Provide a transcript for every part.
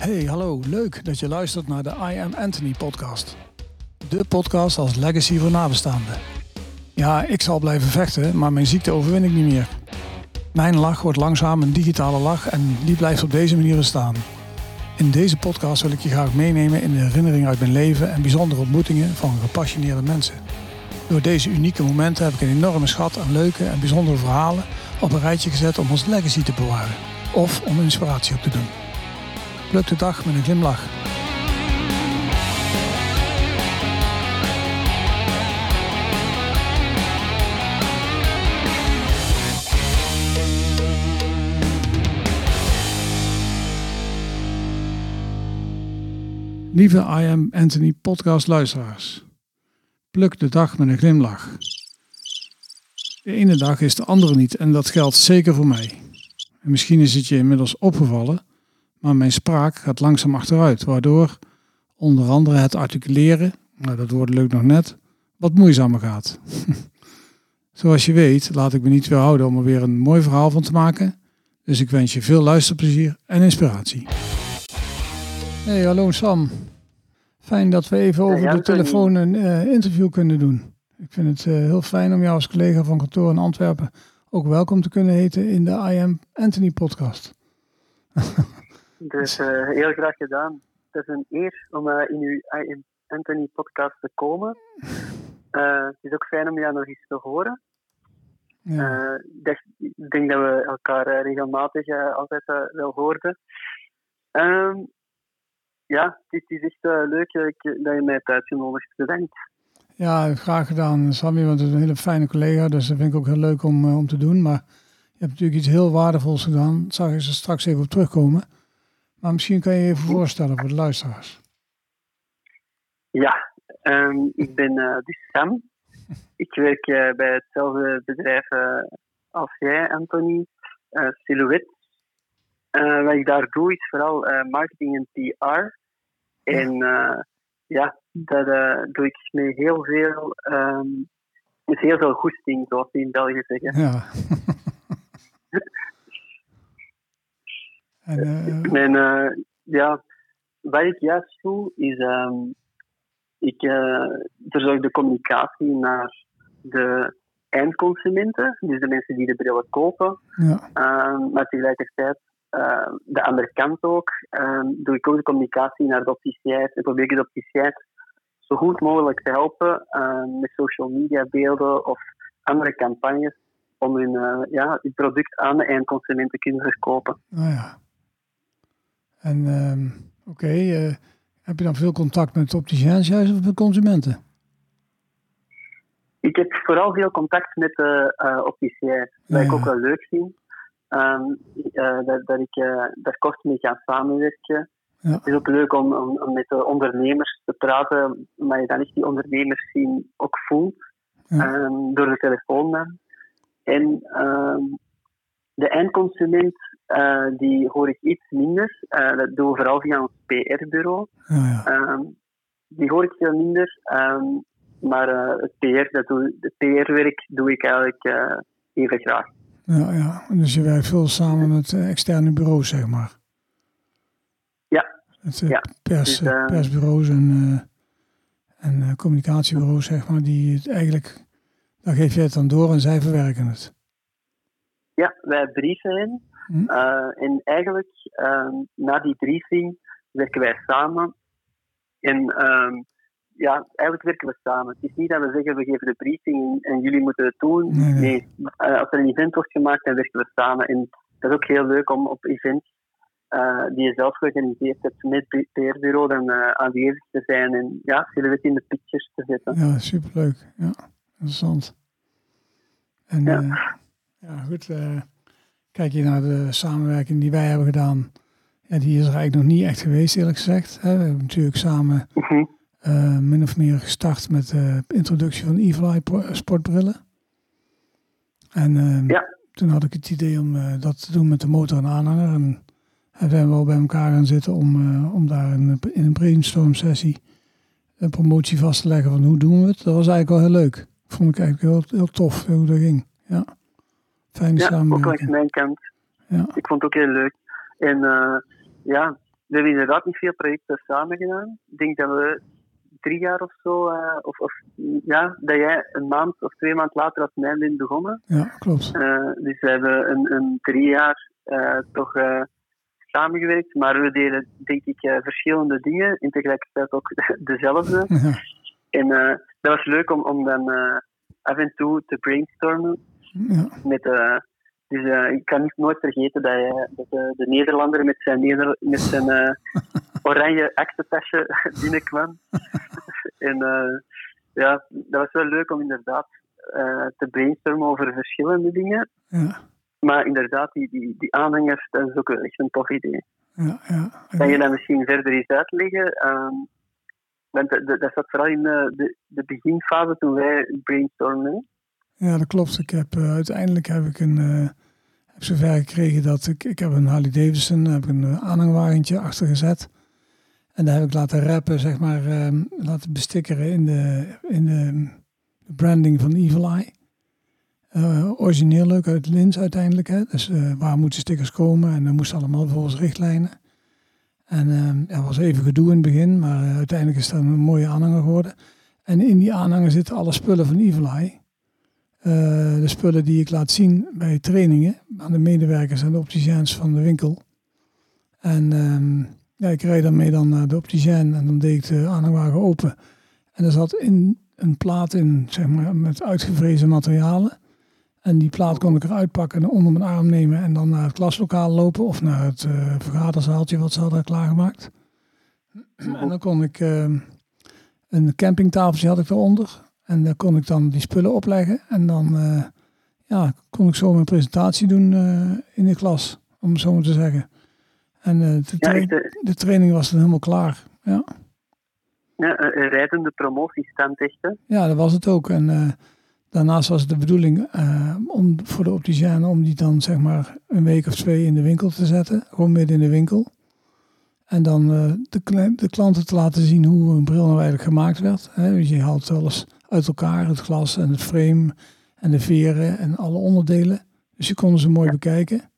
Hey, hallo. Leuk dat je luistert naar de I Am Anthony podcast. De podcast als legacy voor nabestaanden. Ja, ik zal blijven vechten, maar mijn ziekte overwin ik niet meer. Mijn lach wordt langzaam een digitale lach en die blijft op deze manier bestaan. In deze podcast wil ik je graag meenemen in de herinneringen uit mijn leven en bijzondere ontmoetingen van gepassioneerde mensen. Door deze unieke momenten heb ik een enorme schat aan leuke en bijzondere verhalen op een rijtje gezet om ons legacy te bewaren of om inspiratie op te doen. Pluk de dag met een glimlach. Lieve I Am Anthony podcast luisteraars. Pluk de dag met een glimlach. De ene dag is de andere niet en dat geldt zeker voor mij. En misschien is het je inmiddels opgevallen, maar mijn spraak gaat langzaam achteruit, waardoor onder andere het articuleren, nou dat wordt leuk nog net, wat moeizamer gaat. Zoals je weet, laat ik me niet weerhouden om er weer een mooi verhaal van te maken. Dus ik wens je veel luisterplezier en inspiratie. Hey, hallo Sam. Fijn dat we even over Ja, de telefoon een eh, interview kunnen doen. Ik vind het eh, heel fijn om jou als collega van kantoor in Antwerpen ook welkom te kunnen heten in de I Am Anthony podcast. Dus eh, heel graag gedaan. Het is een eer om eh, in uw I Anthony podcast te komen. Eh, het is ook fijn om jou nog eens te horen. Ja. Ik dacht- ik denk dat we elkaar regelmatig altijd wel hoorden. Ehm, ja, het is echt leuk dat, ik, dat je mij hebt uitgenodigd. Bedankt. ja, graag gedaan Sammy, want het is een hele fijne collega, dus dat vind ik ook heel leuk om, om te doen. Maar je hebt natuurlijk iets heel waardevols gedaan, daar zag je ze straks even op terugkomen. Maar misschien kan je je even voorstellen voor de luisteraars. Ja, ehm, ik ben dus Sam. Ik werk eh, bij hetzelfde bedrijf eh, als jij, Anthony, Silhouette. Wat ik daar doe is vooral marketing en PR. En ja, dat eh, doe ik met heel veel, ehm, met heel veel goesting, zoals we in België zeggen. Ja. en, eh, En eh, ja, wat ik juist doe, is ehm, ik verzorg de communicatie naar de eindconsumenten, dus de mensen die de brillen kopen. ja. Ehm, maar tegelijkertijd, ehm, de andere kant ook, doe ik ook de communicatie naar de opticiërs en probeer ik de opticiërs zo goed mogelijk te helpen met social media beelden of andere campagnes om hun, eh, ja, hun product aan de eindconsument te kunnen verkopen. Nou ja. En ehm, oké, eh, heb je dan veel contact met opticiëns juist of met consumenten? Ik heb vooral veel contact met de uh, opticiërs, wat ik Ja. ook wel leuk vind. Eh, dat, dat ik daar kort mee ga samenwerken. Ja. Het is ook leuk om, om, om met de ondernemers te praten, maar je dan echt die ondernemers zien ook voelt, Ja. ehm, door de telefoon dan. En de eindconsument, eh, die hoor ik iets minder. Eh, dat doen we vooral via ons PR-bureau. Ja, ja. Ehm, die hoor ik veel minder. ehm, maar eh, het PR, dat doe, het PR-werk doe ik eigenlijk even graag. ja, ja. Dus je werkt veel samen met externe bureaus, zeg maar. Ja. Het, Ja. Pers, Dus, persbureaus en, en communicatiebureaus, zeg maar, die het eigenlijk, dan geef je het dan door en zij verwerken het. Ja, wij brieven in. Hm. Eh, en eigenlijk, ehm, na die briefing, werken wij samen. En ehm, ja, eigenlijk werken we samen. Het is niet dat we zeggen, we geven de briefing en, jullie moeten het doen. Nee, nee. Eh, als er een event wordt gemaakt, dan werken we samen. En dat is ook heel leuk om op events eh, die je zelf georganiseerd hebt met het PR-bureau dan aanwezig te zijn en ja, silhouette in de pictures te zetten. Ja, superleuk. Ja, interessant. En Ja. ja, ja goed. Kijk je naar de samenwerking die wij hebben gedaan. Ja, die is er eigenlijk nog niet echt geweest, eerlijk gezegd. Hè. We hebben natuurlijk samen eh, min of meer gestart met de introductie van Evil sportbrillen. En eh, Ja. toen had ik het idee om eh, dat te doen met de motor en aanhanger. En hebben we wel bij elkaar gaan zitten om, eh, om daar in een brainstorm sessie een promotie vast te leggen van hoe doen we het. Dat was eigenlijk wel heel leuk. Vond ik eigenlijk heel, heel tof hoe dat ging. Ja, fijne Ja, ook langs mijn kant. Ja. Ik vond het ook heel leuk. En eh, ja, we hebben inderdaad niet veel projecten samen gedaan. Ik denk dat we drie jaar of zo, uh, of, of, ja, dat jij een maand of twee maanden later als mij bent begonnen. Ja, klopt. Uh, dus we hebben een, een drie jaar toch samengewerkt, maar we deden denk ik verschillende dingen, in tegelijkertijd ook dezelfde. Ja. En dat was leuk om, om dan af en toe te brainstormen ja. met dus uh, ik kan niet nooit vergeten dat, je, dat de, de, Nederlander met zijn, Neder met zijn oranje aktentasje binnenkwam. en ja, dat was wel leuk om inderdaad te brainstormen over verschillende dingen. Ja. Maar inderdaad, die, die, die aanhangers, dat is ook wel echt een tof idee. Ja, ja. Kan je dat misschien verder eens uitleggen? Um, want dat, dat zat vooral in de, de, de beginfase toen wij brainstormen. Ja, dat klopt. Ik heb, uh, uiteindelijk heb ik een, uh, heb zover gekregen dat ik, ik heb een Harley Davidson, heb een uh, aanhangwagentje achter gezet. En daar heb ik laten rappen, zeg maar, uh, laten bestikkeren in de, in de, branding van Evil Eye. origineel leuk uit lins uiteindelijk. Hè? Dus waar moeten stickers komen? En dan moesten allemaal volgens richtlijnen. En uh, er was even gedoe in het begin, maar uiteindelijk is dat een mooie aanhanger geworden. En in die aanhanger zitten alle spullen van Evil Eye. Eh, de spullen die ik laat zien bij trainingen aan de medewerkers en de opticiens van de winkel. En um, ja, ik rijd daarmee dan naar de opticien en dan deed ik de aanhangwagen open. En er zat in een plaat in, zeg maar, met uitgevrezen materialen. En die plaat kon ik eruit pakken en onder mijn arm nemen en dan naar het klaslokaal lopen of naar het uh, vergaderzaaltje wat ze hadden klaargemaakt. En dan kon ik uh, een campingtafeltje had ik eronder. En daar kon ik dan die spullen opleggen. En dan uh, ja, kon ik zo mijn presentatie doen uh, in de klas, om het zo maar te zeggen. En uh, de, tra ja, de, training was dan helemaal klaar. Ja, ja een rijdende promotiestand echt. Hè? Ja, dat was het ook. En daarnaast was het de bedoeling om, voor de opticien om die dan zeg maar een week of twee in de winkel te zetten. Gewoon midden in de winkel. En dan de, de, klanten te laten zien hoe een bril nou eigenlijk gemaakt werd. Hè. Dus je haalt wel eens uit elkaar, het glas en het frame en de veren en alle onderdelen. Dus je kon ze mooi bekijken.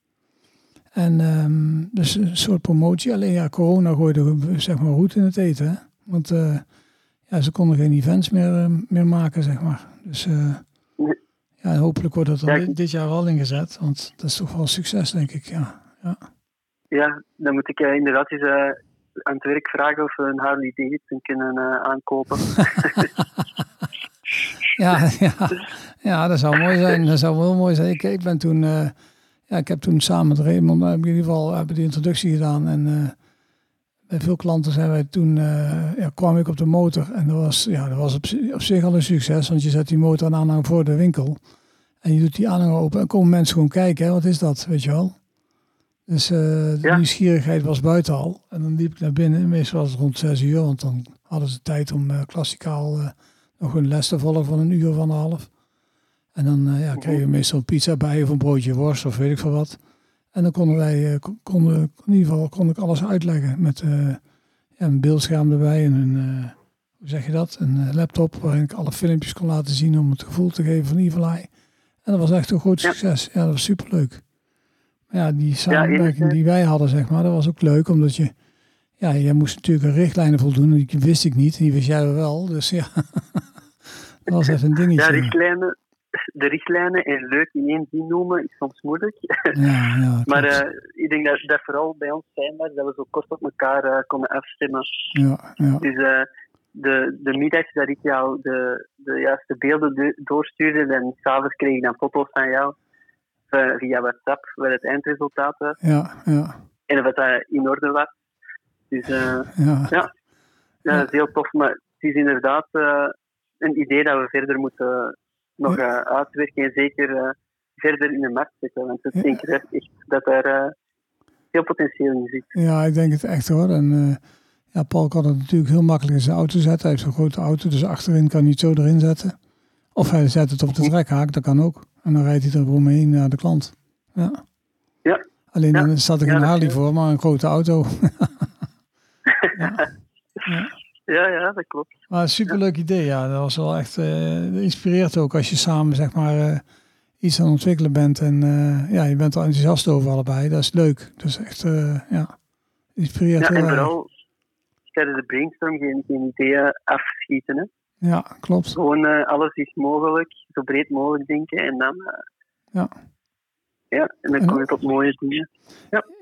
En um, dus een soort promotie. Alleen ja, corona gooide zeg maar roet in het eten. Hè? Want uh, ja, ze konden geen events meer, uh, meer maken, zeg maar. Dus uh, ja, hopelijk wordt dat er dit jaar wel ingezet. Want dat is toch wel succes, denk ik. Ja, ja. ja dan moet ik inderdaad eens aan het werk vragen of we een Harley Davidson kunnen aankopen. Ja, ja, ja, dat zou mooi zijn. Dat zou wel mooi zijn. Ik, ik ben toen, uh, ja, ik heb toen samen met Raymond in ieder geval hebben de introductie gedaan. En uh, bij veel klanten zijn wij toen, uh, ja, kwam ik op de motor. En dat was, ja, dat was op, op zich al een succes. Want je zet die motor aan aanhang voor de winkel. En je doet die aanhang open en komen mensen gewoon kijken. Hè, wat is dat, weet je wel? Dus de ja. nieuwsgierigheid was buiten al. En dan liep ik naar binnen. Meestal was het rond zes uur. Want dan hadden ze tijd om klassikaal nog een les te volgen van een uur of anderhalf. En dan uh, ja, kregen we meestal een pizza bij of een broodje worst of weet ik veel wat. En dan konden wij, uh, konden, in ieder geval kon ik alles uitleggen met uh, een beeldscherm erbij en een, hoe zeg je dat, een laptop waarin ik alle filmpjes kon laten zien om het gevoel te geven van Evil En dat was echt een groot succes. Ja, dat was superleuk. Maar ja, die samenwerking die wij hadden, zeg maar, dat was ook leuk omdat je, ja, jij moest natuurlijk een richtlijnen voldoen. Die wist ik niet, en die wist jij wel. Dus ja, dat was even een dingetje. Ja, richtlijnen, de richtlijnen en leuk in één zin noemen is soms moeilijk. Ja, ja, maar uh, ik denk dat, dat vooral bij ons fijn was dat we zo kort op elkaar uh, konden afstemmen. Ja, ja. Dus uh, de, de middag dat ik jou de, de juiste beelden de, doorstuurde en s'avonds kreeg ik dan foto's van jou via WhatsApp, waar het eindresultaat was. Ja, ja. En of dat in orde was. Dus ja. ja. ja, dat is heel tof. Maar het is inderdaad een idee dat we verder moeten nog uh, uitwerken en zeker uh, verder in de markt zetten. Want ik denk echt dat daar uh, veel potentieel in zit. Ja, ik denk het echt hoor. En ja, Paul kan het natuurlijk heel makkelijk in zijn auto zetten. Hij heeft een grote auto, dus achterin kan hij het zo erin zetten. Of hij zet het op de trekhaak, dat kan ook. En dan rijdt hij er gewoon mee naar de klant. Ja. ja. Alleen dan staat er geen ja, Harley voor, maar een grote auto. ja. Ja, ja, dat klopt. Maar superleuk idee, ja. Dat was wel echt, uh, inspireert ook als je samen zeg maar uh, iets aan het ontwikkelen bent. En uh, ja, je bent er enthousiast over allebei. Dat is leuk. Is echt, ja, Inspireert Ja, en vooral tijdens de brainstorm geen, geen ideeën afschieten. Hè. Ja, klopt. Gewoon eh, alles is mogelijk, zo breed mogelijk denken en dan, eh, Ja. Ja, en dan kom je tot mooie dingen.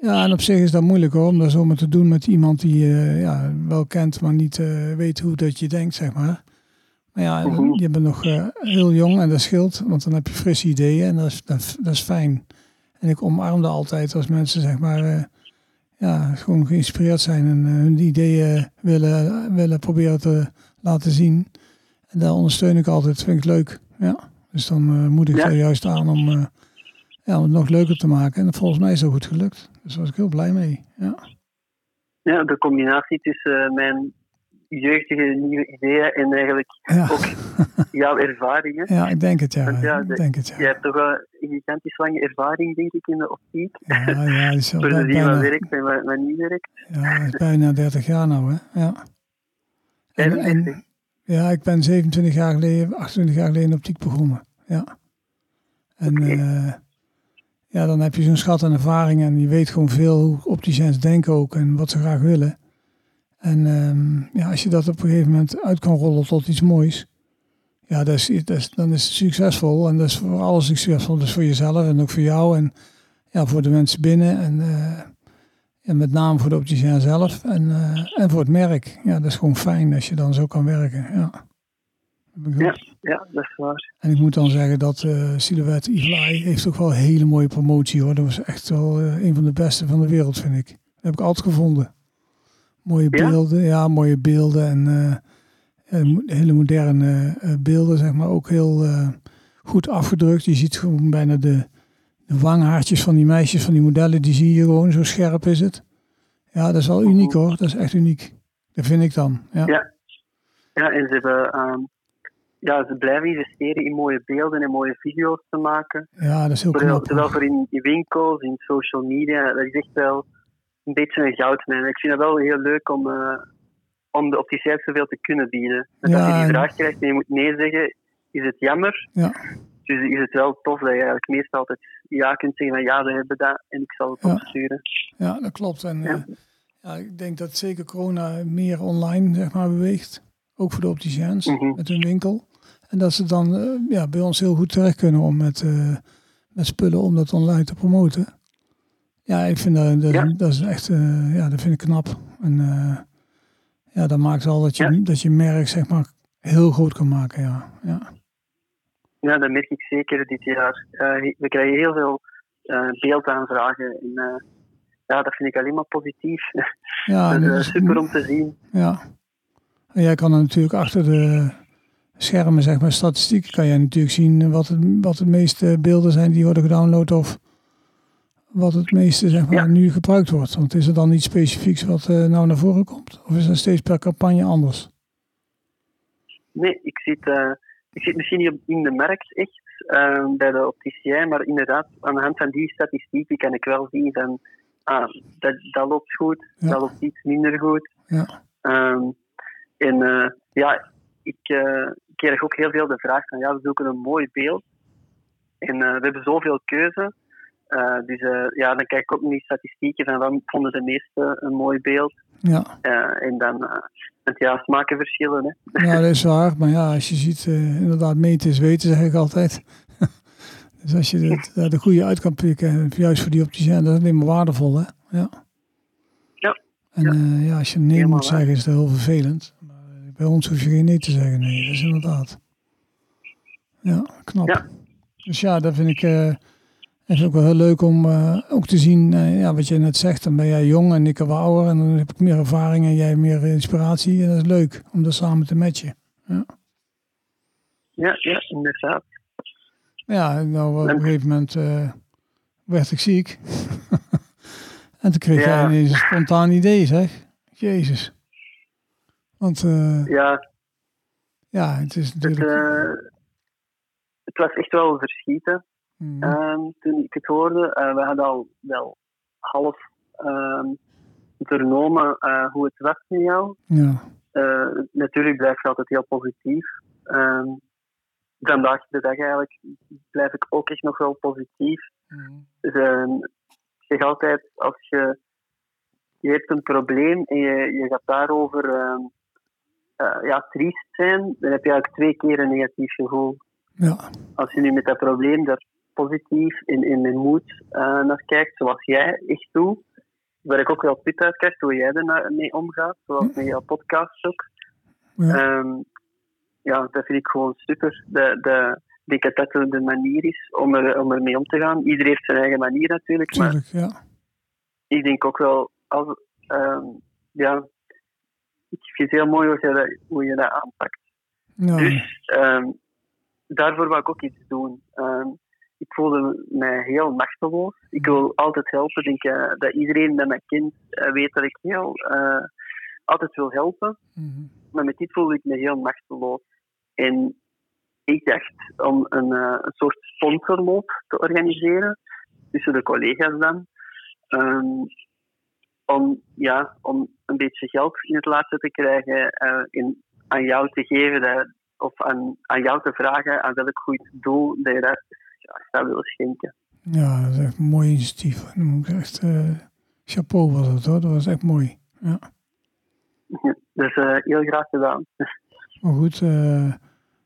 Ja, en op zich is dat moeilijk hoor, om dat zomaar te doen met iemand die je ja, wel kent, maar niet eh, weet hoe dat je denkt, zeg maar. Maar ja, Mhm. je bent nog eh, heel jong en dat scheelt, want dan heb je frisse ideeën en dat is, dat, is- dat is fijn. En ik omarmde altijd als mensen, zeg maar, eh, ja, gewoon geïnspireerd zijn en eh, hun ideeën willen, willen proberen te laten zien. En daar ondersteun ik altijd, vind ik leuk. Ja. Dus dan eh, moed ik Ja. juist aan om, eh, ja, om het nog leuker te maken. En volgens mij is dat goed gelukt. Dus daar was ik heel blij mee. Ja, Ja, de combinatie tussen eh, mijn jeugdige nieuwe ideeën en eigenlijk ja. ook jouw ervaringen. ja ik denk het ja. Want ja, ik de- denk het Je ja. hebt toch wel een gigantisch lange ervaring, denk ik, in de optiek. Ja, ja, al Voor te zien wat bijna, werkt en wat, wat niet werkt. ja, dat is bijna 30 jaar nou, hè. Ja. En, 35. en, ja, ik ben 27 jaar geleden, 28 jaar geleden in optiek begonnen. Ja. En Oké. eh, ja, dan heb je zo'n schat aan ervaring en je weet gewoon veel hoe opticiens denken ook en wat ze graag willen. En ehm, ja, als je dat op een gegeven moment uit kan rollen tot iets moois, ja, dat is, dat dan is het succesvol. En dat is voor alles succesvol. Dus voor jezelf en ook voor jou en ja, voor de mensen binnen. En, eh, en met name voor de opticien zelf en, eh, en voor het merk. Ja, dat is gewoon fijn als je dan zo kan werken. Ja. Ook. Ja, dat is waar. En ik moet dan zeggen dat eh Silhouette Evil heeft ook wel een hele mooie promotie hoor. Dat was echt wel eh, een van de beste van de wereld vind ik. Dat heb ik altijd gevonden. Mooie Ja? beelden, ja, mooie beelden en eh, hele moderne beelden zeg maar. Ook heel goed afgedrukt. Je ziet gewoon bijna de, de wanghaartjes van die meisjes, van die modellen, die zie je gewoon. Zo scherp is het. Ja, dat is wel uniek hoor. Dat is echt uniek. Dat vind ik dan. Ja, Ja. Ja, en ze hebben... ehm, ja, ze blijven investeren in mooie beelden en mooie video's te maken. ja dat is heel knap. zowel voor in, in winkels, in social media. Dat is echt wel een beetje een goudmijn. Ik vind het wel heel leuk om, eh, om de opticiens zoveel te kunnen bieden. En als Ja, je die vraag krijgt en je moet nee zeggen, is het jammer. Ja. Dus is het wel tof dat je eigenlijk meestal altijd ja kunt zeggen van ja, we hebben dat en ik zal het Ja. opsturen. Ja, dat klopt. En Ja. ja. ja, ik denk dat zeker corona meer online zeg maar, beweegt. Ook voor de opticiens Mhm. met hun winkel. En dat ze dan eh, ja, bij ons heel goed terecht kunnen om met, eh, met spullen om dat online te promoten. Ja, ik vind dat, dat, Ja. dat is echt, eh, ja, dat vind ik knap. En ja, dat maakt al dat je, Ja. dat je merk zeg maar heel groot kan maken. Ja, ja. Ja, dat merk ik zeker dit jaar. We krijgen heel veel eh, beeldaanvragen. En, ja, dat vind ik alleen maar positief. ja, dat is super om te zien. Ja. En jij kan dan natuurlijk achter de schermen, zeg maar, statistieken, kan jij natuurlijk zien wat het, wat het meeste beelden zijn die worden gedownload of wat het meeste, zeg maar, Ja. nu gebruikt wordt. Want is er dan iets specifieks wat eh, nou naar voren komt? Of is dat steeds per campagne anders? Nee, ik zit, eh, ik zit misschien niet in de markt echt, eh, bij de opticien, maar inderdaad, aan de hand van die statistieken kan ik wel zien van, ah, dat, dat loopt goed, Ja. dat loopt iets minder goed. Ja, Ehm, en ja, ik, eh, ik krijg ook heel veel de vraag van, ja, we zoeken een mooi beeld. En eh, we hebben zoveel keuze. Eh, dus ja, dan kijk ik ook naar die statistieken van wat vonden de meesten een mooi beeld. ja. En dan, want ja, smaken verschillen. Hè. ja, dat is waar. Maar ja, als je ziet, inderdaad, meten is weten, zeg ik altijd. dus als je daar de goede uit kan pikken, juist voor die opticien, dat is alleen maar waardevol, hè? Ja. Ja. En Ja. ja, als je nee moet zeggen, is dat heel vervelend. Bij ons hoef je geen nee te zeggen. Nee, dat is inderdaad. Ja, knap. Ja. Dus ja, dat vind ik, dat vind ik wel heel leuk om eh, ook te zien, eh, ja, wat je net zegt. Dan ben jij jong en ik wat ouder en dan heb ik meer ervaring en jij meer inspiratie. En dat is leuk om dat samen te matchen. Ja, ja, inderdaad. Ja, en nou op En- een gegeven moment eh, werd ik ziek. en toen kreeg jij Ja. ineens een spontaan idee, zeg. Jezus. Want eh, Ja, ja, het is het, natuurlijk... eh, het was echt wel verschieten mm, ehm, toen ik het hoorde. Eh, we hadden al wel half ehm, vernomen hoe het was met jou. ja, natuurlijk blijf je altijd heel positief. Ehm, vandaag de dag eigenlijk blijf ik ook echt nog wel positief. mm, Dus, ik zeg altijd, als je je hebt een probleem en je, je gaat daarover uh, uh, ja, triest zijn, dan heb je eigenlijk twee keer een negatief gevoel. Ja. Als je nu met dat probleem daar positief in, in, in moed uh, naar kijkt, zoals jij echt doet, waar ik ook wel pit uit krijg, hoe jij er mee omgaat, zoals met jouw podcast ook. Ja. Um, ja, dat vind ik gewoon super. De, de, ik denk dat dat de manier is om, er, om ermee om te gaan. Iedereen heeft zijn eigen manier natuurlijk. Tuurlijk, maar ja. ik denk ook wel, als, um, ja, ik vind het heel mooi hoe je dat, hoe je dat aanpakt. Ja. Dus um, daarvoor wil ik ook iets doen. Um, ik voelde mij heel machteloos. Ik wil altijd helpen. Ik denk uh, dat iedereen dat mij kent uh, weet dat ik heel, uh, altijd wil helpen. Mm -hmm. Maar met dit voelde ik me heel machteloos. En ik dacht om een, een soort sponsorloop te organiseren tussen de collega's dan. Um, om, ja, om een beetje geld in het laatste te krijgen, uh, in, aan jou te geven dat, of aan, aan jou te vragen aan welk goed doel dat je dat graag zou willen schenken. Ja, dat is echt een mooi initiatief. Dan moet ik echt, uh, chapeau was het hoor, dat was echt mooi. Ja. Dus uh, heel graag gedaan. Maar goed,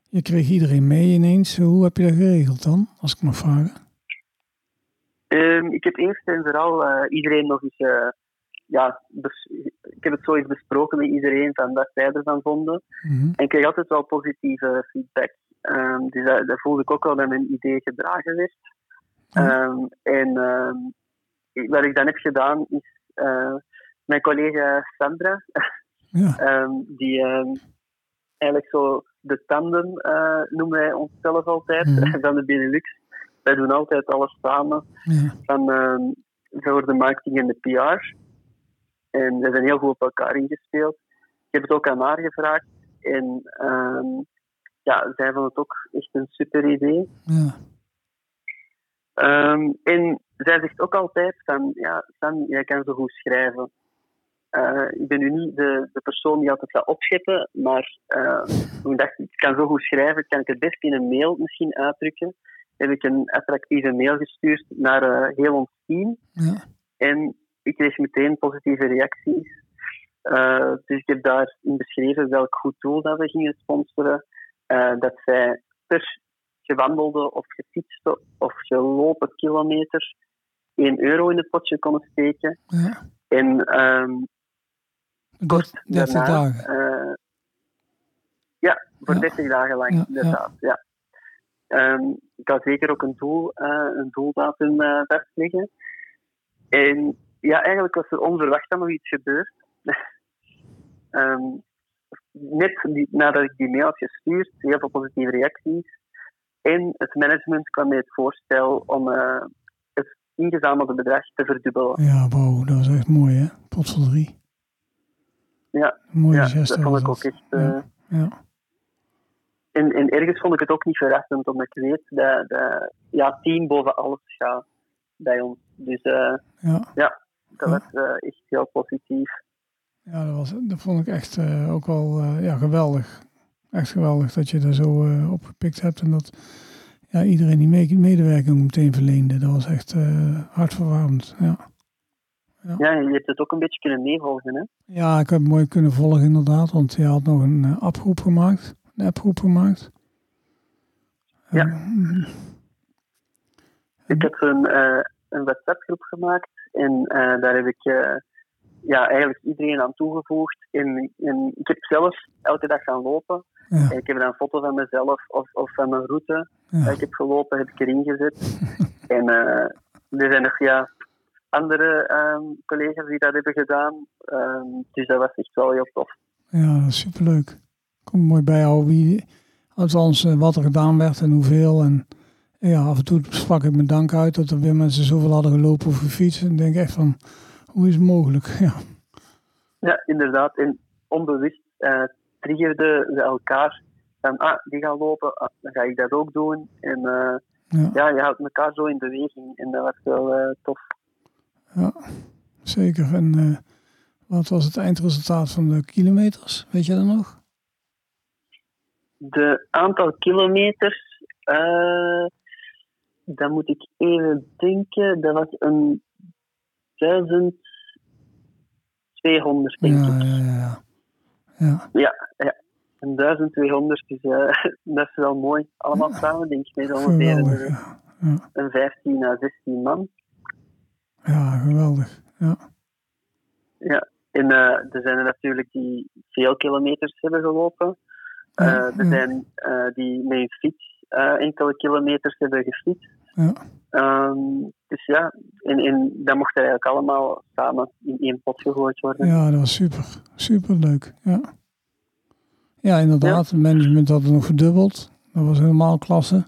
je kreeg iedereen mee ineens. Hoe heb je dat geregeld dan, als ik mag vragen? Um, ik heb eerst en vooral uh, iedereen nog eens... Uh, ja, ik heb het zo eens besproken met iedereen van wat zij ervan vonden. Mm -hmm. En ik kreeg altijd wel positieve feedback. Um, dus dat, dat, voelde ik ook wel dat mijn idee gedragen werd. Mhm. Um, en wat ik dan heb gedaan is... mijn collega Sandra... ja. um, die um, eigenlijk zo de tandem uh, noemen wij onszelf altijd Mhm. mm. van de Benelux. Wij doen altijd alles samen ja. van, um, voor de marketing en de PR. En we zijn heel goed op elkaar ingespeeld. Ik heb het ook aan haar gevraagd en um, ja, zij vond het ook echt een super idee. Ja. Um, en zij zegt ook altijd van, ja, Sam, jij kan zo goed schrijven. Uh, ik ben nu niet de, de persoon die altijd gaat opscheppen, maar uh, ik dacht, ik kan zo goed schrijven, kan ik het best in een mail misschien uitdrukken. Heb ik een attractieve mail gestuurd naar uh, heel ons team. Ja. En ik kreeg meteen positieve reacties. Uh, dus ik heb daarin beschreven welk goed doel dat we gingen sponsoren. Uh, dat zij per gewandelde of gefietste of gelopen kilometer 1 euro in het potje konden steken. Ja. En um, kort 30 daarna, dagen. Uh, ja, voor Ja. 30 dagen lang, Ja, inderdaad. Ja. Um, ik had zeker ook een, doel, een doeldatum vastleggen. En ja, eigenlijk was er onverwacht dan nog iets gebeurd. um, net die, nadat ik die mail had gestuurd, heel veel positieve reacties. En het management kwam met het voorstel om uh, het ingezamelde bedrag te verdubbelen. Ja, wow, dat was echt mooi hè. Pot van drie. Ja, Een mooie ja dat vond ik ook echt. Uh, Ja. Ja. En, en ergens vond ik het ook niet verrassend, omdat ik weet dat, dat ja, team boven alles gaat bij ons. Dus uh, Ja. ja, dat Ja. was uh, echt heel positief. Ja, dat, was, dat vond ik echt uh, ook wel uh, ja, geweldig. Echt geweldig dat je daar zo uh, op gepikt hebt en dat ja, iedereen die medewerking meteen verleende. Dat was echt hartverwarmend. Ja. Ja. ja, je hebt het ook een beetje kunnen meevolgen, hè? Ja, ik heb het mooi kunnen volgen inderdaad, want je had nog een appgroep gemaakt, een appgroep gemaakt. Ja. Uh, ik heb een, uh, een WhatsApp-groep gemaakt en uh, daar heb ik uh, ja, eigenlijk iedereen aan toegevoegd. En, en ik heb zelf elke dag gaan lopen. Ja. Ik heb dan een foto van mezelf of, of van mijn route ja. dat ik heb gelopen, heb ik erin gezet. en uh, er zijn nog ja, andere um, collega's die dat hebben gedaan. Um, dus dat was echt wel heel tof. Ja, superleuk. Komt mooi bijhouden wie, althans wat er gedaan werd en hoeveel. En ja, af en toe sprak ik mijn dank uit dat er weer mensen zoveel hadden gelopen of gefietst. En ik denk echt van, hoe is het mogelijk? Ja, ja inderdaad. En onbewust uh, triggerde ze elkaar van, ah, die gaan lopen, ah, dan ga ik dat ook doen. En uh, ja. ja. je houdt elkaar zo in beweging en dat was wel uh, tof. Ja, zeker. En uh, wat was het eindresultaat van de kilometers? Weet je dat nog? De aantal kilometers, dan moet ik even denken, dat was een duizend 1200, denk Ja, ik. ja, ja. ja. Ja, ja. En 1200 is, eh, dat is wel mooi. Allemaal samen, denk ik, met ongeveer een, Ja, een 15 à 16 man. ja geweldig. Ja. Ja. En eh, er zijn er natuurlijk die veel kilometers hebben gelopen. Eh, er zijn eh, die met een fiets eh, enkele kilometers hebben gefietst. Ja. Ehm, dus ja, en, en dat mocht eigenlijk allemaal samen in één pot gegooid worden. Ja, dat was super. Super leuk. Ja, ja inderdaad. Het management had het nog verdubbeld. Dat was helemaal klasse.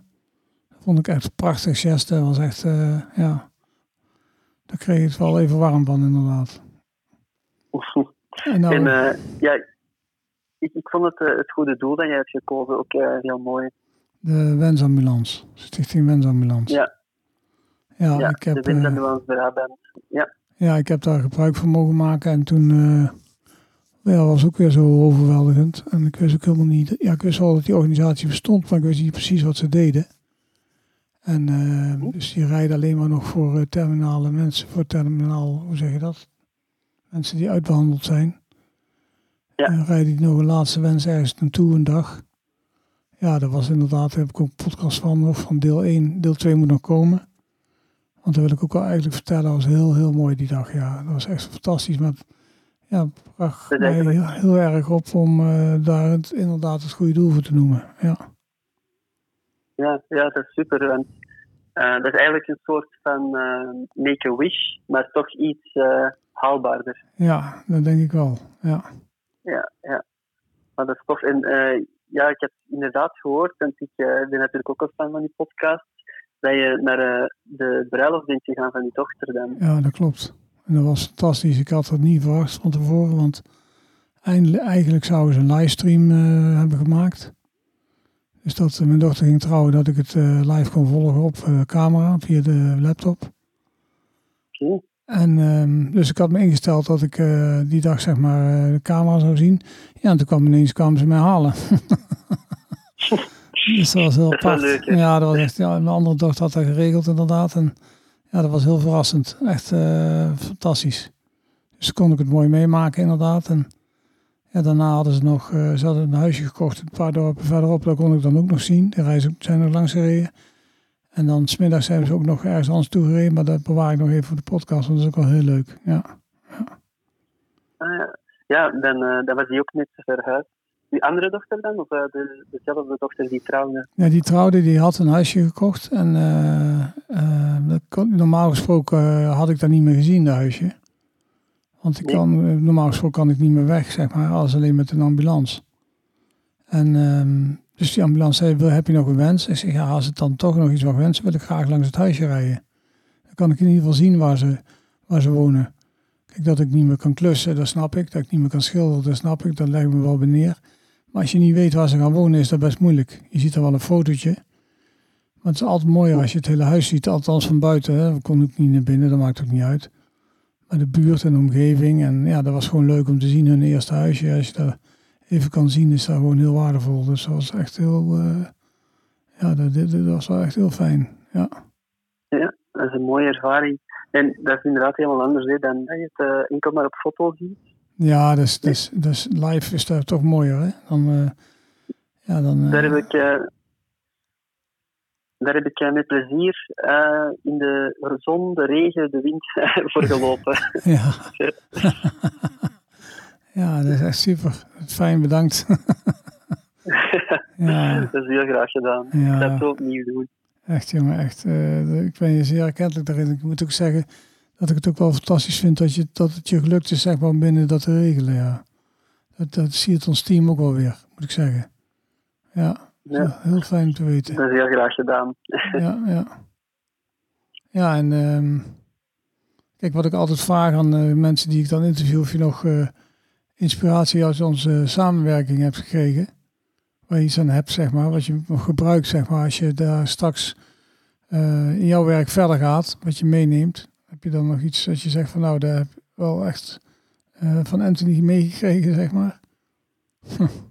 Dat vond ik echt een prachtig gest. Dat was echt, eh, ja. Daar kreeg ik het wel even warm van, inderdaad. En nou, En eh, ja, ik, ik vond het, eh, het goede doel dat jij hebt gekozen ook heel mooi. De wensambulance. Stichting Wensambulance. Ja. Ja, ja, ik heb, de eh, Windambulance Brabant. Ja, ja, ik heb daar gebruik van mogen maken. En toen eh ja, was ook weer zo overweldigend. En ik wist ook helemaal niet... Ja, ik wist wel dat die organisatie bestond, maar ik wist niet precies wat ze deden. En eh, dus die rijden alleen maar nog voor terminale mensen. Voor terminaal, hoe zeg je dat? Mensen die uitbehandeld zijn. Ja. En rijden die nog een laatste wens ergens naartoe een dag. Ja, dat was inderdaad, daar heb ik ook een podcast van, nog van deel 1. Deel 2 moet nog komen. Want dat wil ik ook wel eigenlijk vertellen. Dat was heel, heel mooi die dag. Ja, dat was echt fantastisch. Maar het- ja, het bracht mij heel, heel erg op om eh, daar het, inderdaad het goede doel voor te noemen. Ja, ja, ja, dat is super. Want, eh, dat is eigenlijk een soort van eh, make a wish, maar toch iets haalbaarder. ja dat denk ik wel. Ja, Ja, ja. Maar dat is tof. En ja, ik heb inderdaad gehoord, want ik eh, ben natuurlijk ook een fan van die podcast, dat je naar eh, de bruiloft bent gegaan van die dochter dan. ja, dat klopt. En dat was fantastisch. Ik had dat niet verwacht van tevoren. Want eindelijk, eigenlijk zouden ze een livestream eh, hebben gemaakt. Dus dat mijn dochter ging trouwen, dat ik het live kon volgen op camera via de laptop. Oké. En dus dus ik had me ingesteld dat ik eh, die dag zeg maar eh, de camera zou zien. Ja, en toen kwam ineens kwamen ze mij halen. dus dat was heel Dat apart. leuk, ja, dat was echt. Ja, mijn andere dochter had dat geregeld inderdaad. En ja, dat was heel verrassend. Echt eh, fantastisch. Dus kon ik het mooi meemaken inderdaad. En ja, daarna hadden ze nog, ze hadden een huisje gekocht een paar dorpen verderop. Dat kon ik dan ook nog zien. De reizen zijn er langs gereden. En dan smiddags zijn ze ook nog ergens anders toe gereden. Maar dat bewaar ik nog even voor de podcast. Want dat is ook wel heel leuk. Ja. Ah, ja. ja, dan, eh, dan was die ook net verhuisd. Die andere dochter dan? Of eh, de, dezelfde dochter die trouwde? Ja, die trouwde, die had een huisje gekocht. En eh, dat kon, normaal gesproken had ik dat niet meer gezien, dat huisje. Want ik kan, normaal gesproken kan ik niet meer weg, zeg maar, als alleen met een ambulance. En ehm, dus die ambulance zei, "Wil- heb je nog een wens? Ik zeg, ja, als het dan toch nog iets mag wensen, wil ik graag langs het huisje rijden. Dan kan ik in ieder geval zien waar ze, waar ze wonen. Kijk, dat ik niet meer kan klussen, dat snap ik. Dat ik niet meer kan schilderen, dat snap ik. Dat leg me wel bij neer. Maar als je niet weet waar ze gaan wonen, is dat best moeilijk. Je ziet er wel een fotootje. Maar het is altijd mooier als je het hele huis ziet. Althans van buiten. Hè. We konden ook niet naar binnen, dat maakt ook niet uit. Maar de buurt en de omgeving. En ja, dat was gewoon leuk om te zien. Hun eerste huisje. Als je even kan zien, is dat gewoon heel waardevol. Dus dat was echt heel... eh, ja, dat, dat, dat was wel echt heel fijn. Ja. Ja, dat is een mooie ervaring. En dat is inderdaad helemaal anders hè, dan dat je het eh, enkel maar op foto ziet. Ja, dus, dus, dus live is dat toch mooier, hè? Dan, eh, ja, dan, Daar heb ik, daar heb ik met plezier in de zon, de regen, de wind voor gelopen. Ja. ja, dat is echt super. Fijn, bedankt. ja, dat is heel graag gedaan. Ja. Ik ga het zo opnieuw doen. echt jongen, echt. eh, ik ben je zeer erkentelijk daarin. Ik moet ook zeggen dat ik het ook wel fantastisch vind dat, je, dat het je gelukt is, zeg maar, om binnen dat te regelen, ja. Dat, dat ziet ons team ook wel weer, moet ik zeggen. Ja, Ja. heel fijn te weten. Dat is heel graag gedaan. Ja, ja. Ja, en ehm, kijk, wat ik altijd vraag aan eh, mensen die ik dan interview, of je nog eh, inspiratie uit onze samenwerking hebt gekregen, waar je iets aan hebt, zeg maar, wat je gebruikt, zeg maar, als je daar straks eh, in jouw werk verder gaat, wat je meeneemt. Heb je dan nog iets dat je zegt van, nou, daar heb ik wel echt eh, van Anthony meegekregen, zeg maar?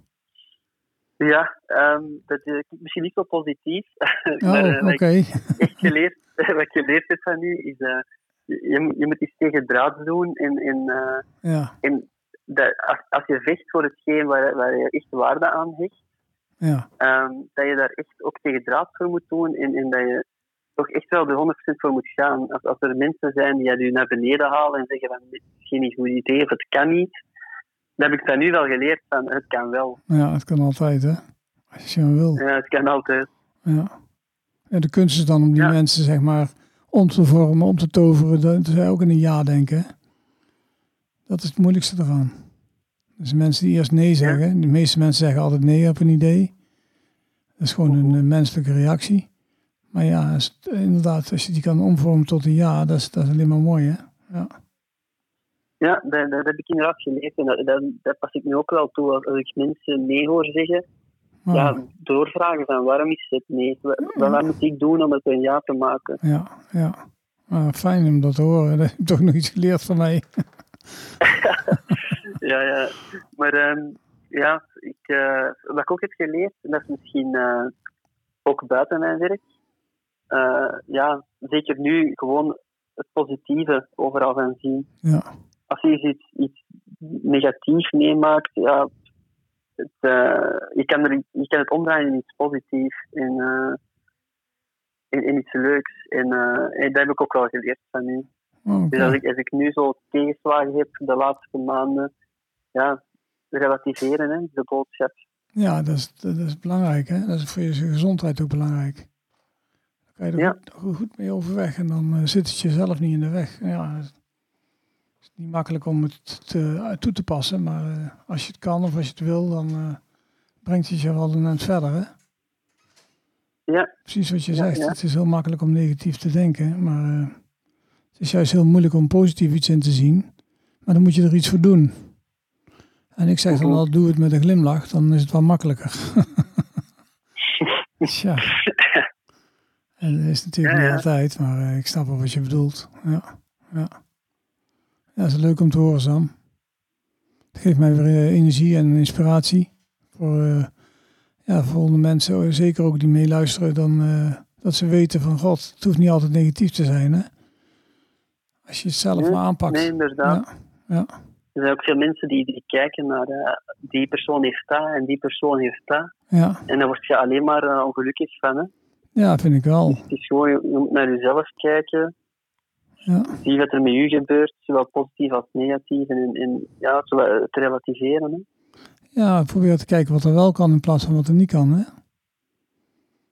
Ja, ehm, dat is misschien niet zo positief. Oh, maar eh, wat oké. ik geleerd, wat ik geleerd heb van u is eh, je, je moet iets tegen draad doen in, in, eh, Ja, in de, als, als je vecht voor hetgeen waar, waar je echt waarde aan hecht, ja, ehm, dat je daar echt ook tegen draad voor moet doen en, en dat je toch echt wel de 100% voor moet gaan. Als, als er mensen zijn die je naar beneden halen en zeggen van dit is geen goed idee of het kan niet, dan heb ik dat nu wel geleerd van het kan wel. ja, het kan altijd, hè. Als je wil. Ja, het kan altijd. Ja. ja. De kunst is dan om die Ja. mensen, zeg maar, om te vormen, om te toveren. Dat zij ook in een ja denken. Dat is het moeilijkste ervan. Dus mensen die eerst nee zeggen. De meeste mensen zeggen altijd nee op een idee. Dat is gewoon een, eh, menselijke reactie. Maar ja, als het- inderdaad, als je die kan omvormen tot een ja, dat is, dat is alleen maar mooi, hè? Ja. Ja, dat, dat heb ik inderdaad geleerd en dat, dat, dat pas ik nu ook wel toe als, ik mensen nee hoor zeggen. Maar, Ja, doorvragen van waarom is het nee? Wat, wat moet ik doen om het een ja te maken? ja, ja. Maar fijn om dat te horen. Dat heb je toch nog iets geleerd van mij. Ja, ja. Maar ehm, ja, ik, eh, wat ik ook heb geleerd, en dat is misschien eh, ook buiten mijn werk. eh, ja, zeker nu gewoon het positieve overal gaan zien. Ja, Als je iets, iets negatiefs meemaakt, ja, het, je, kan er, je kan het omdraaien in iets positiefs, in, eh, in, in iets leuks. En, en dat heb ik ook wel geleerd van nu. Oh. Dus als ik, als ik nu zo tegenslagen heb de laatste maanden, ja, relativeren, hè, de boodschap. Ja, dat is, dat is belangrijk. Hè? Dat is voor je gezondheid ook belangrijk. Dan kan je er Ja. goed, mee overweg en dan eh, zit het jezelf niet in de weg. Ja, het is niet makkelijk om het te, toe te passen, maar eh, als je het kan of als je het wil, dan eh, brengt het je wel een eind verder. Hè? Ja, Precies wat je Ja, zegt. ja. Het is heel makkelijk om negatief te denken, maar eh, het is juist heel moeilijk om positief iets in te zien. Maar dan moet je er iets voor doen. En ik zeg dan al, doe het met een glimlach, dan is het wel makkelijker. Tja. En dat is natuurlijk Ja, niet ja. altijd, maar eh, ik snap wel wat je bedoelt. Ja, ja. ja, dat is leuk om te horen, Sam. Het geeft mij weer eh, energie en inspiratie voor, eh, ja, voor mensen, zeker ook die meeluisteren, dan, dat ze weten van God, het hoeft niet altijd negatief te zijn. Hè? Als je het zelf Nee, maar aanpakt. nee, inderdaad. Ja, ja, Er zijn ook veel mensen die, die kijken naar eh, die persoon heeft dat en die persoon heeft dat. ja, En daar word je alleen maar eh, ongelukkig van. Hè. ja, vind ik wel. Het is gewoon, je je moet naar jezelf kijken, Ja, zie wat er met u gebeurt, zowel positief als negatief. En, en ja, te relativeren. Hè. ja, probeer te kijken wat er wel kan in plaats van wat er niet kan. Hè?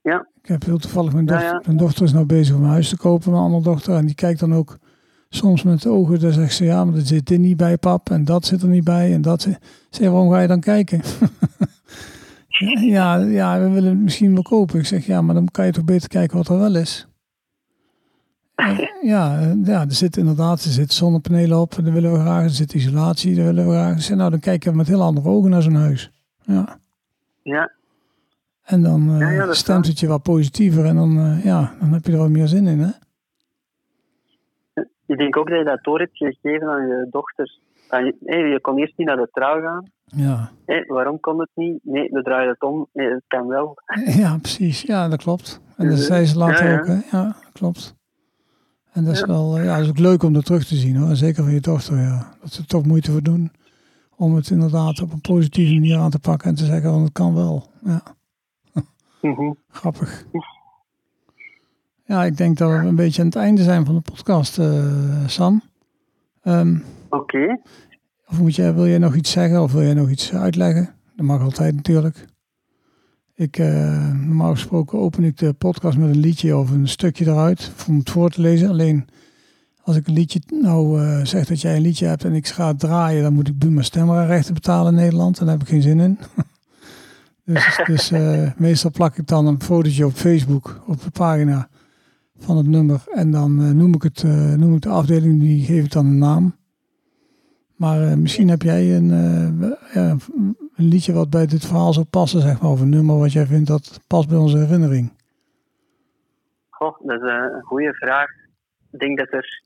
Ja. Ik heb heel toevallig, mijn Ja, dochter, ja. mijn dochter is nou bezig om een huis te kopen, mijn andere dochter. En die kijkt dan ook soms met de ogen, dan zegt ze, ja, maar er zit dit niet bij, pap. En dat zit er niet bij. En dat zit... Zeg, waarom ga je dan kijken? ja, ja, we willen het misschien wel kopen. Ik zeg, ja, maar dan kan je toch beter kijken wat er wel is. Eh, Ja, eh, ja, er zit inderdaad, er zitten zonnepanelen op, dat willen we graag. Er zit isolatie, dat willen we graag. Zeg, nou, dan kijken we met heel andere ogen naar zo'n huis. Ja. Ja, En dan Ja, ja, dat is stemt het je wat positiever en dan, ja, dan heb je er wat meer zin in, hè? Ik denk ook dat je dat door hebt gegeven aan je dochters. Aan je, je kon eerst niet naar de trouw gaan. Ja. Hé, waarom kon het niet? Nee, we draaien het om. Nee, het kan wel. ja, precies. Ja, dat klopt. En dat zei ze later Ja, ja. ook, hè? Ja, dat klopt. En dat is Ja. wel, eh, ja, dat is ook leuk om dat terug te zien, hoor. Zeker van je dochter, ja. Dat ze er toch moeite voor doen om het inderdaad op een positieve manier aan te pakken en te zeggen, want het kan wel. Ja, Mhm. grappig. Ja, ik denk dat we een beetje aan het einde zijn van de podcast, eh, Sam. Ehm, Oké. Of moet jij, wil jij nog iets zeggen of wil jij nog iets uitleggen? Dat mag altijd natuurlijk. Ik, eh, normaal gesproken open ik de podcast met een liedje of een stukje eruit om het voor te lezen. Alleen als ik een liedje nou eh, zeg dat jij een liedje hebt en ik ga het draaien, dan moet ik Buma Stemra rechten betalen in Nederland. En daar heb ik geen zin in. dus dus meestal plak ik dan een fotootje op Facebook op de pagina van het nummer. En dan eh, noem, ik het, eh, noem ik de afdeling, die geef ik dan een naam. Maar eh, misschien heb jij een, ja, een liedje wat bij dit verhaal zou passen, zeg maar. Of een nummer wat jij vindt dat past bij onze herinnering. Goh, dat is een goede vraag. Ik denk dat er...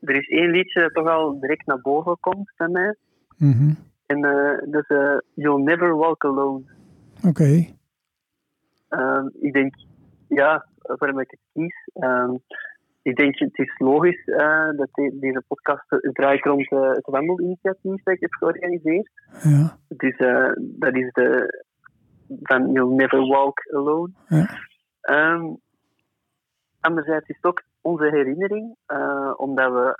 Er is één liedje dat toch al direct naar boven komt bij mij. Mhm. En dat is You'll Never Walk Alone. Oké. Ehm, ik denk, ja, waarom ik het kies. ehm, ik denk, het is logisch uh, dat de, deze podcast draait rond uh, het wandelinitiatief dat ik heb georganiseerd. Ja. Dus uh, dat is de van You'll Never Walk Alone. Ja. Um, anderzijds is het ook onze herinnering, omdat we,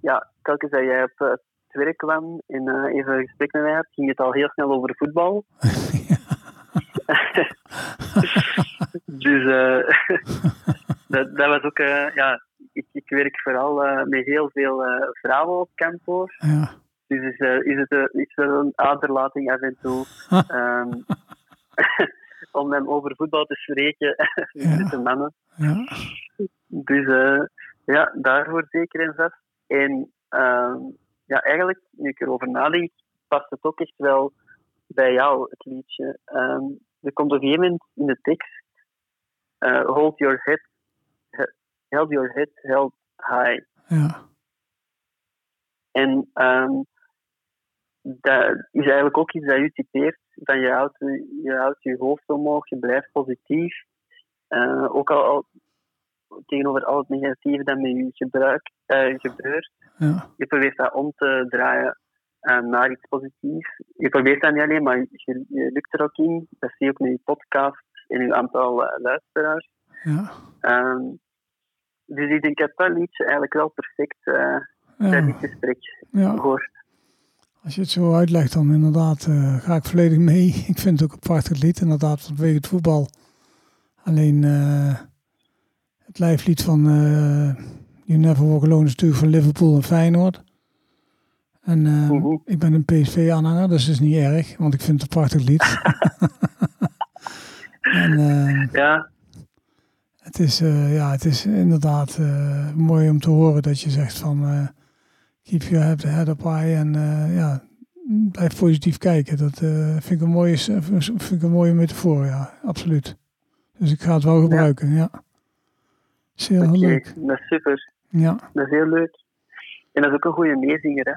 ja, telkens dat jij op het werk kwam en even een gesprek met mij had, ging het al heel snel over voetbal. dus dat, dat was ook, ja, ik, ik werk vooral uh, met heel veel uh, vrouwen op kantoor. Ja. Dus is, uh, is het uh, is er een aderlating af en toe. um, om hem over voetbal te spreken met de mannen. Ja. Dus ja, daarvoor zeker en vast. En um, ja, eigenlijk, nu ik erover nadenk, past het ook echt wel bij jou, het liedje. Um, er komt op een gegeven moment in de tekst Hold your head held your head held high. Ja. En um, dat is eigenlijk ook iets dat je typeert. Van je houdt je, houdt je hoofd omhoog, je blijft positief. Uh, ook al, al, tegenover al het negatieve dat met je gebruik, uh, gebeurt. Ja. Je probeert dat om te draaien uh, naar iets positiefs. Je probeert dat niet alleen, maar je, je lukt er ook in. Dat zie je ook met je podcast en je aantal luisteraars. Ja. Um, dus ik denk dat dat liedje eigenlijk wel perfect uh, bij dit gesprek ja. hoort. Als je het zo uitlegt, dan inderdaad uh, ga ik volledig mee. Ik vind het ook een prachtig lied, inderdaad, vanwege het voetbal. Alleen uh, het lijflied van You Never Walk Alone is natuurlijk van Liverpool en Feyenoord. En uh, Mhm. ik ben een PSV-aanhanger, dus dat is niet erg, want ik vind het een prachtig lied. en, ja, het is, uh, ja, het is inderdaad uh, mooi om te horen dat je zegt van uh, keep your head up high en ja, blijf positief kijken. Dat vind, ik een mooie, vind ik een mooie metafoor, ja, absoluut. Dus ik ga het wel gebruiken, ja. ja. Is heel okay, leuk. Dat is super. Ja. Dat is heel leuk. En dat is ook een goede meezinger, hè?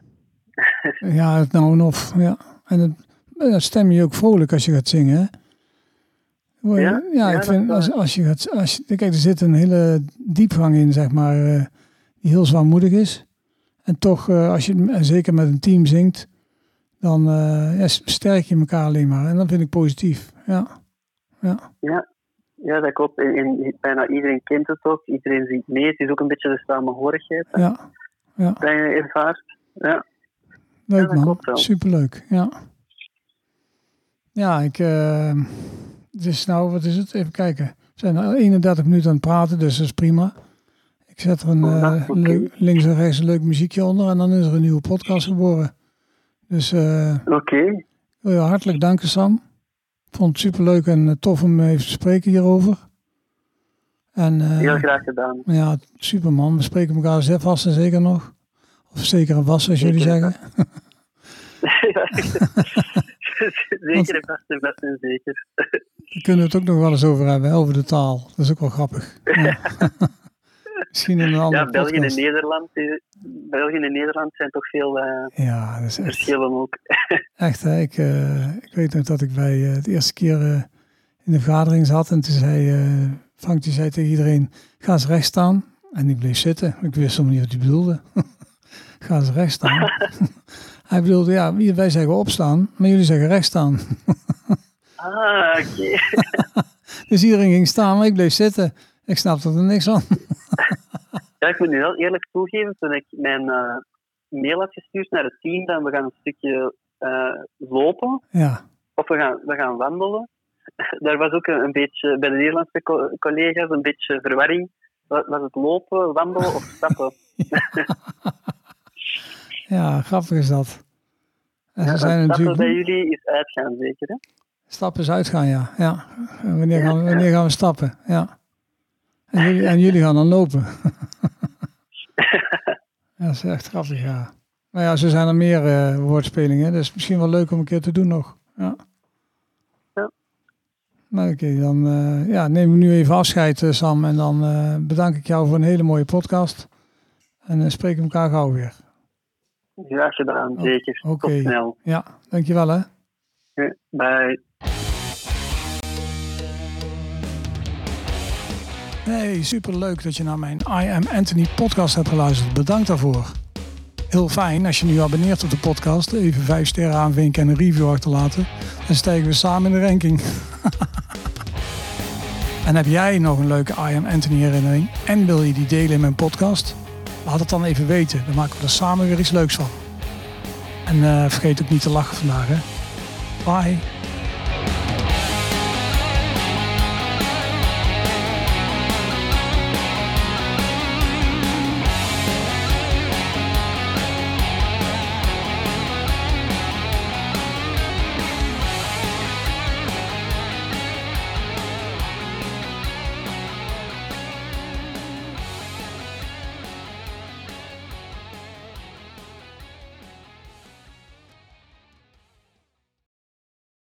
ja, het nou en of, ja. En dan stem je ook vrolijk als je gaat zingen, hè? Ja, ja, ja, ik vind als, als je gaat. Als je, kijk, er zit een hele diepgang in, zeg maar, uh, die heel zwaarmoedig is. En toch, uh, als je zeker met een team zingt, dan uh, ja, sterk je elkaar alleen maar. En dat vind ik positief. Ja, ja. ja. ja dat klopt. En, en, bijna iedereen kent het ook. Iedereen zingt mee. Het is ook een beetje de samenhorigheid ja. Ja. dat je ervaart. Ja. Leuk ja, man, superleuk. Ja, ja ik. Het is nou, wat is het? Even kijken. We zijn al 31 minuten aan het praten, dus dat is prima. Ik zet er een, uh, links en rechts een leuk muziekje onder en dan is er een nieuwe podcast geboren. Dus uh, Oké. Okay. ik wil je hartelijk danken, Sam. Ik vond het superleuk en tof om even te spreken hierover. En, uh, Heel graag gedaan. Ja, super man. We spreken elkaar zelf vast en zeker nog. Of zeker en vast, als zeker jullie zeggen. zeker en vast en vast en zeker. Daar kunnen we het ook nog wel eens over hebben, over de taal. Dat is ook wel grappig. Ja. Misschien in een andere Ja, België podcast. en Nederland, België en Nederland zijn toch veel uh, ja, dat is echt, verschillen ook. echt, hè? Ik, uh, ik weet nog dat ik bij uh, de eerste keer in de vergadering zat en toen zei Frank die zei tegen iedereen, ga eens recht staan. En ik bleef zitten. Ik wist helemaal niet wat hij bedoelde. ga eens recht staan. hij bedoelde, ja, wij zeggen opstaan, maar jullie zeggen recht staan. Ah, oké. Okay. dus iedereen ging staan, maar ik bleef zitten. Ik snapte er niks van. ja, ik moet nu wel eerlijk toegeven, toen ik mijn uh, mail had gestuurd naar het team, dan we gaan een stukje uh, lopen. Ja. Of we gaan, we gaan wandelen. Daar was ook een, een beetje, bij de Nederlandse co collega's, een beetje verwarring. Was het lopen, wandelen of stappen? ja, grappig is dat. En ja, ze zijn stappen natuurlijk... bij jullie is uitgaan, zeker hè? Stappen is uitgaan, ja. ja. Wanneer, gaan we, wanneer gaan we stappen? Ja. En jullie, en jullie gaan dan lopen. ja, dat is echt grappig, ja. Maar ja, zo zijn er meer uh, woordspelingen. Dus misschien wel leuk om een keer te doen nog. Ja. ja. Nou, oké, okay, dan uh, ja, neem ik nu even afscheid, uh, Sam. En dan bedank ik jou voor een hele mooie podcast. En dan spreken elkaar gauw weer. Graag gedaan, zeker. Oké. Tot snel. Ja, dankjewel hè. Bye. Hey, super leuk dat je naar mijn I Am Anthony podcast hebt geluisterd. Bedankt daarvoor. Heel fijn als je nu abonneert op de podcast. Even vijf sterren aanvinken en een review achterlaten. Dan stijgen we samen in de ranking. en heb jij nog een leuke I Am Anthony herinnering en wil je die delen in mijn podcast? Laat het dan even weten. Dan maken we er samen weer iets leuks van. En uh, vergeet ook niet te lachen vandaag. Hè? Bye.